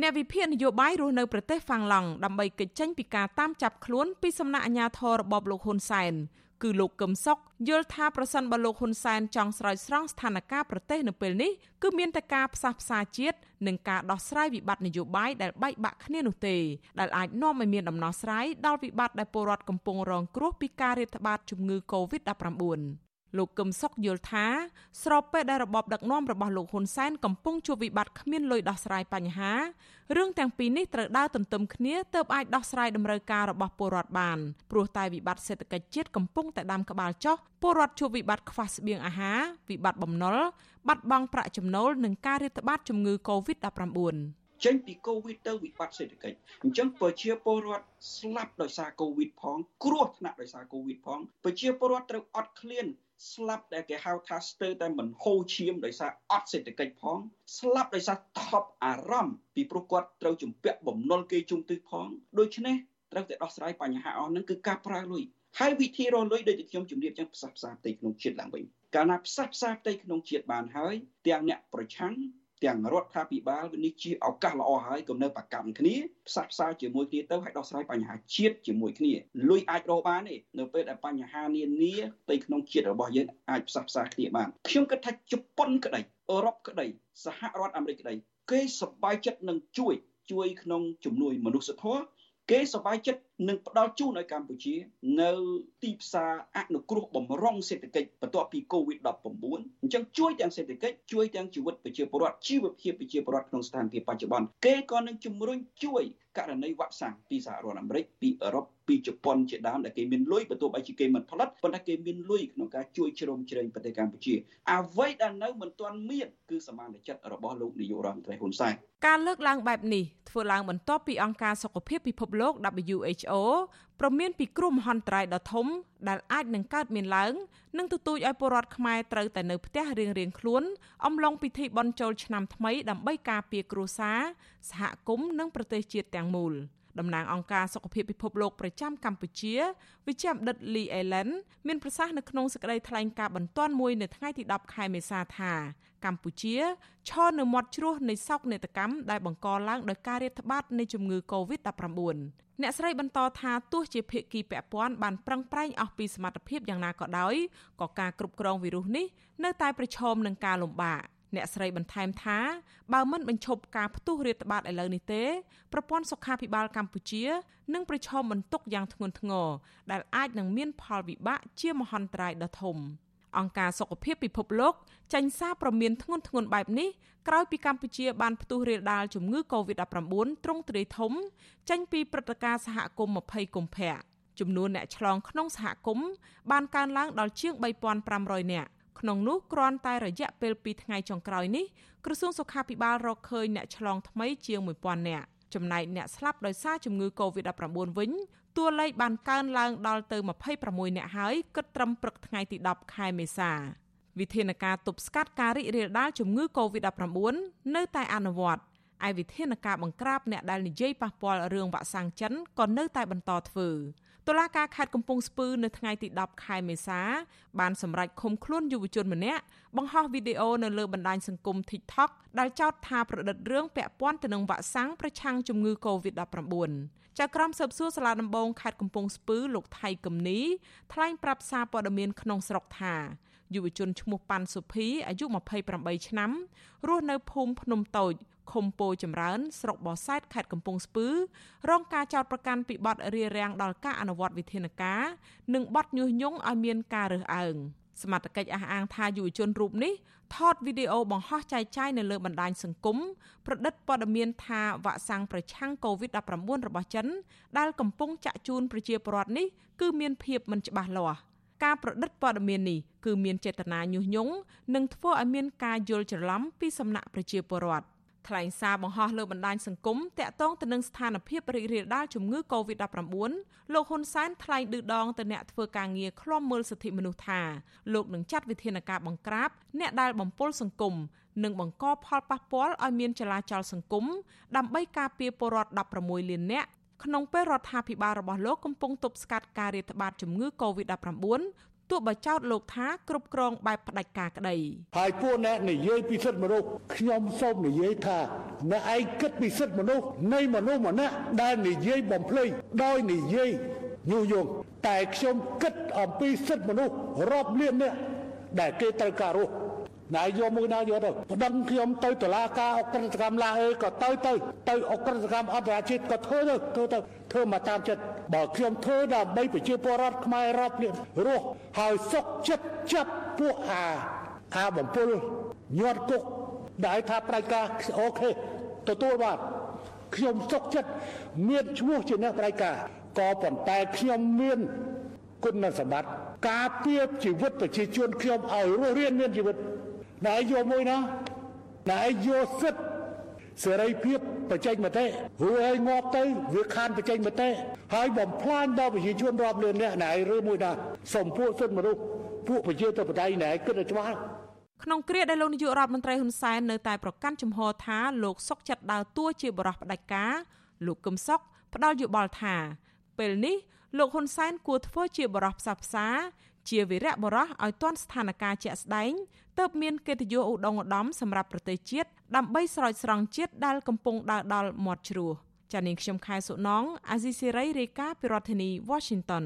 អ្នកវិភាគនយោបាយរស់នៅប្រទេសហ្វាំងឡង់ដើម្បីកិច្ចចេញពីការតាមចាប់ខ្លួនពីសំណាក់អាជ្ញាធររបបលោកហ៊ុនសែនគឺលោកកឹមសុខយល់ថាប្រសិនបើលោកហ៊ុនសែនចង់ស្រោចស្រង់ស្ថានភាពប្រទេសនៅពេលនេះគឺមានតែការផ្សះផ្សាជាតិនិងការដោះស្រាយវិបត្តិនយោបាយដែលបែកបាក់គ្នានោះទេដែលអាចនាំឲ្យមានដំណោះស្រាយដល់វិបត្តិដែលពលរដ្ឋកំពុងរងគ្រោះពីការរាតត្បាតជំងឺ Covid-19 លោកកឹមសុខយល់ថាស្របពេលដែលរបបដឹកនាំរបស់លោកហ៊ុនសែនកំពុងជួបវិបត្តិគ្មានលុយដោះស្រាយបញ្ហារឿងទាំងពីរនេះត្រូវដើរទន្ទឹមគ្នាទើបអាចដោះស្រាយតម្រូវការរបស់ពលរដ្ឋបានព្រោះតែវិបត្តិសេដ្ឋកិច្ចជាតិកំពុងតែដាំក្បាលចុះពលរដ្ឋជួបវិបត្តិខ្វះស្បៀងអាហារវិបត្តិបំណុលបាត់បង់ប្រាក់ចំណូលនិងការរាតត្បាតជំងឺ Covid-19 ចេញពីកូវីដទៅវិបត្តិសេដ្ឋកិច្ចអញ្ចឹងប្រជាពលរដ្ឋស្លាប់ដោយសារកូវីដផងគ្រោះថ្នាក់ដោយសារកូវីដផងប្រជាពលរដ្ឋត្រូវអត់ឃ្លាន ស្លាប់ដែលគេហៅថាស្ទើរតែមិនហូរឈាមដោយសារអត់សេដ្ឋកិច្ចផង ស្លាប់ដោយសារថប់អារម្មណ៍ពីព្រោះគាត់ត្រូវជំពាក់បំណុលគេជុំទិសផងដូច្នេះត្រូវតែដោះស្រាយបញ្ហាអស់ហ្នឹងគឺការប្រើលុយហើយវិធីរលុយដូចដែលខ្ញុំជម្រាបចឹងផ្សះផ្សាផ្ទៃក្នុងជាតិឡើងវិញកាលណាផ្សះផ្សាផ្ទៃក្នុងជាតិបានហើយទាំងអ្នកប្រឆាំង ទាំងរដ្ឋាភិបាលនេះជាឱកាសល្អហើយកុំនៅប្រកម្មគ្នាផ្សះផ្សាជាមួយគ្នាទៅឲ្យដោះស្រាយបញ្ហាជាតិជាមួយគ្នាលុយអាចរកបានទេនៅពេលដែលបញ្ហានានាទៅក្នុងជាតិរបស់យើងអាចផ្សះផ្សាគ្នាបានខ្ញុំគិតថាជប៉ុនក្តីអឺរ៉ុបក្តីសហរដ្ឋអាមេរិកក្តីគេសប្បាយចិត្តនឹងជួយ ជួយក្នុងជំនួយមនុស្សធម៌គេសប្បាយចិត្ត នឹងផ្ដល់ជូនឲ្យកម្ពុជា នៅទីផ្សារអនុគ្រោះបំរុងសេដ្ឋកិច្ចបន្ទាប់ពី COVID-19 អញ្ចឹងជួយទាំងសេដ្ឋកិច្ចជួយទាំងជីវិតប្រជាពលរដ្ឋជីវភាពប្រជាពលរដ្ឋក្នុងស្ថានភាពបច្ចុប្បន្នគេក៏នឹងជំរុញជួយករណីវ៉ាក់សាំងពីសហរដ្ឋអាមេរិកពីអឺរ៉ុបពីជប៉ុនជាដើមដែលគេមានលុយបន្ទាប់ឲ្យគេមិនផលិតប៉ុន្តែគេមានលុយក្នុងការជួយជ្រោមជ្រែងប្រទេសកម្ពុជាអ្វីដែលនៅមិនទាន់មានគឺសមានចិត្តរបស់លោកនាយករដ្ឋមន្ត្រីហ៊ុនសែនការលើកឡើងបែបនេះធ្វើឡើងបន្ទាប់ពីអង្គការសុខភាពពិភពលោក WHO ព្រមានពីគ្រោះមហន្តរាយដ៏ធំដែលអាចនឹងកើតមានឡើងនិងទទូចឲ្យពលរដ្ឋខ្មែរត្រូវតែនៅផ្ទះរៀងៗខ្លួនអំឡុងពិធីបុណ្យចូលឆ្នាំថ្មីដើម្បីការពារគ្រួសារសហគមន៍និងប្រទេសជាតិទាំងមូលតំណាងអង្គការសុខភាពពិភពលោកប្រចាំកម្ពុជាវិជ្ជបណ្ឌិត Lee Allen មានប្រសាសន៍នៅក្នុងសេចក្តីថ្លែងការណ៍បន្ទាន់មួយនៅថ្ងៃទី10ខែមេសាថាកម្ពុជាឈរនៅមាត់ជ្រោះនៃសោកនាដកម្មដែលបង្កឡើងដោយការរាតត្បាតនៃជំងឺ Covid-19 អ្នកស្រីបន្តថាទោះជាភាគីពាក់ព័ន្ធបានប្រឹងប្រែងអស់ពីសមត្ថភាពយ៉ាងណាក៏ដោយក៏ការគ្រប់គ្រងវីរុសនេះនៅតែប្រឈមនឹងការលំបាកអ្នកស្រីបន្ថែមថាបើមិនបញ្ឈប់ការផ្ទុះរាតត្បាតឥឡូវនេះទេប្រព័ន្ធសុខាភិបាលកម្ពុជានឹងប្រឈមបន្ទុកយ៉ាងធ្ងន់ធ្ងរដែលអាចនឹងមានផលវិបាកជាមហន្តរាយដ៏ធំ អង្គការសុខភាពពិភពលោកចេញសារព្រមានធ្ងន់ធ្ងរបែបនេះក្រោយពីកម្ពុជាបានផ្ទុះរាលដាលជំងឺ Covid-19 ទ្រង់ទ្រាយធំ ចេញពីព្រឹត្តិការណ៍សហគមន៍20កុម្ភៈចំនួនអ្នកឆ្លងក្នុងសហគមន៍បានកើនឡើងដល់ជាង3500នាក់ក្នុងនោះគ្រាន់តែរយៈពេល2ថ្ងៃចុងក្រោយនេះក្រសួងសុខាភិបាលរកឃើញអ្នកឆ្លងថ្មីជាង1000នាក់ចំណែកអ្នកស្លាប់ដោយសារជំងឺ Covid-19 វិញតួលេខបានកើនឡើងដល់ទៅ26នាក់ហើយគិតត្រឹមព្រឹកថ្ងៃទី10ខែមេសាវិធានការទប់ស្កាត់ការរីករាលដាលជំងឺ Covid-19 នៅតែអនុវត្តឯវិធានការបង្ក្រាបអ្នកដែលនិយាយប៉ះពាល់រឿងវ៉ាក់សាំងចិនក៏នៅតែបន្តធ្វើ តុលាការខេត្តកំពង់ស្ពឺនៅថ្ងៃទី10ខែមេសាបានសម្រេចឃុំខ្លួនយុវជនម្នាក់បង្ហោះវីដេអូនៅលើបណ្ដាញសង្គម TikTok ដែលចោទថាប្រឌិតរឿងពាក់ព័ន្ធទៅនឹងវ៉ាក់សាំងប្រឆាំងជំងឺ Covid-19 ចៅក្រមស៊ើបសួរសាលាដំបងខេត្តកំពង់ស្ពឺលោកថៃកឹមនីថ្លែងប្រាប់សារព័ត៌មានក្នុងស្រុកថាយុវជនឈ្មោះប៉ាន់សុភីអាយុ28ឆ្នាំរស់នៅភូមិភ្នំតូច ឃុំពោចម្រើន ស្រុកបរសែតខេត្តកំពង់ស្ពឺរងការចោទប្រកាន់ពីបទរារាំងដល់ការអនុវត្តវិធានការនិងបទញុះញង់ឲ្យមានការរើសអើងសមត្ថកិច្ចអះអាងថាយុវជនរូបនេះថតវីដេអូបង្ហោះចែកចាយនៅលើបណ្ដាញសង្គមប្រឌិតព័ត៌មានថាវ៉ាក់សាំងប្រឆាំង COVID-19 របស់ចិន ដែលកំពុងចាក់ជូនប្រជាពលរដ្ឋនេះគឺមានភាពមិនច្បាស់លាស់ការប្រឌិតព័ត៌មាននេះគឺមានចេតនាញុះញង់និងធ្វើឲ្យមានការយល់ច្រឡំពីសំណាក់ប្រជាពលរដ្ឋ ថ្លែងសារបង្ហោះលើបណ្ដាញសង្គមតាក់ទងទៅនឹងស្ថានភាពរីករាលដាលជំងឺ Covid-19 លោកហ៊ុនសែនថ្លែងឌឺដងទៅអ្នកធ្វើការងារឃ្លាំមើលសិទ្ធិមនុស្សថាលោកនឹងចាត់វិធានការបង្ក្រាបអ្នកដែលបំពុលសង្គមនិងបង្កផលប៉ះពាល់ឲ្យមានចលាចលសង្គមដើម្បីការពារពលរដ្ឋ16លាននាក់ក្នុងពេលរដ្ឋាភិបាលរបស់លោកកំពុងទប់ស្កាត់ការរាតត្បាតជំងឺ Covid-19 ទោះបើចោទលោកថាគ្រប់គ្រងបែបផ្ដាច់ការក្តីហើយពួកអ្នកនិយាយពីសិទ្ធិមនុស្សខ្ញុំសូមនិយាយថាអ្នកឯងគិតពីសិទ្ធិមនុស្សនៃមនុស្សម្នាក់ដែលនិយាយបំភ្លៃដោយនិយាយញុះញង់តែខ្ញុំគិតអំពីសិទ្ធិមនុស្សរាប់លានអ្នកដែលគេត្រូវការរស់ ណាយយកមួយណាយកទៅប្តឹងខ្ញុំទៅតុលាការអក្រិតកម្មឡាអេក៏ទៅទៅទៅអក្រិតកម្មអន្តរជាតិក៏ធ្វើទៅធ្វើទៅធ្វើមកតាមចិត្តបើខ្ញុំធ្វើដើម្បីប្រជាពលរដ្ឋខ្មែររាប់លានរស់ហើយសុកចិត្តចាប់ពួកអាអាបំពុលញាត់គុកដែលថាប្រៃការអូខេទទួលបានខ្ញុំសុកចិត្តមានឈ្មោះជាអ្នកប្រៃការក៏ប៉ុន្តែខ្ញុំមានគុណសម្បត្តិការពារជីវិតប្រជាជនខ្ញុំឲ្យរស់រានមានជីវិត ណែយកមួយណាណែយកសិទ្ធសេរីភាពបច្ចេកមតិរួចឲ្យងាប់ទៅវាខានបច្ចេកមតិហើយបំផ្លាញដល់ប្រជាជនរាប់លានអ្នកណែឬមួយណាសំពួកសិទ្ធិមនុស្សពួកប្រជាធិបតេយ្យណែគិតឲ្យច្បាស់ក្នុងគ្រាដែលលោកនាយករដ្ឋមន្ត្រីហ៊ុនសែននៅតែប្រកាន់ជំហរថាលោកសុកចិត្តដើរតួជាបរិះផ្ដាច់ការលោកកឹមសុខផ្ដាល់យោបល់ថាពេលនេះលោកហ៊ុនសែនគួរធ្វើជាបរិះផ្សះផ្សា ជាវីរៈបរោះឲ្យទាន់ស្ថានភាពជាក់ស្ដែងទើបមានកិត្តិយសឧត្តមឧត្តមសម្រាប់ប្រទេសជាតិដើម្បីស្រោចស្រង់ជាតិដែលកំពុងដើរដល់មាត់ជ្រោះចានាងខ្ញុំខែសុណងអាស៊ីសេរីរាយការណ៍ពីរដ្ឋធានី Washington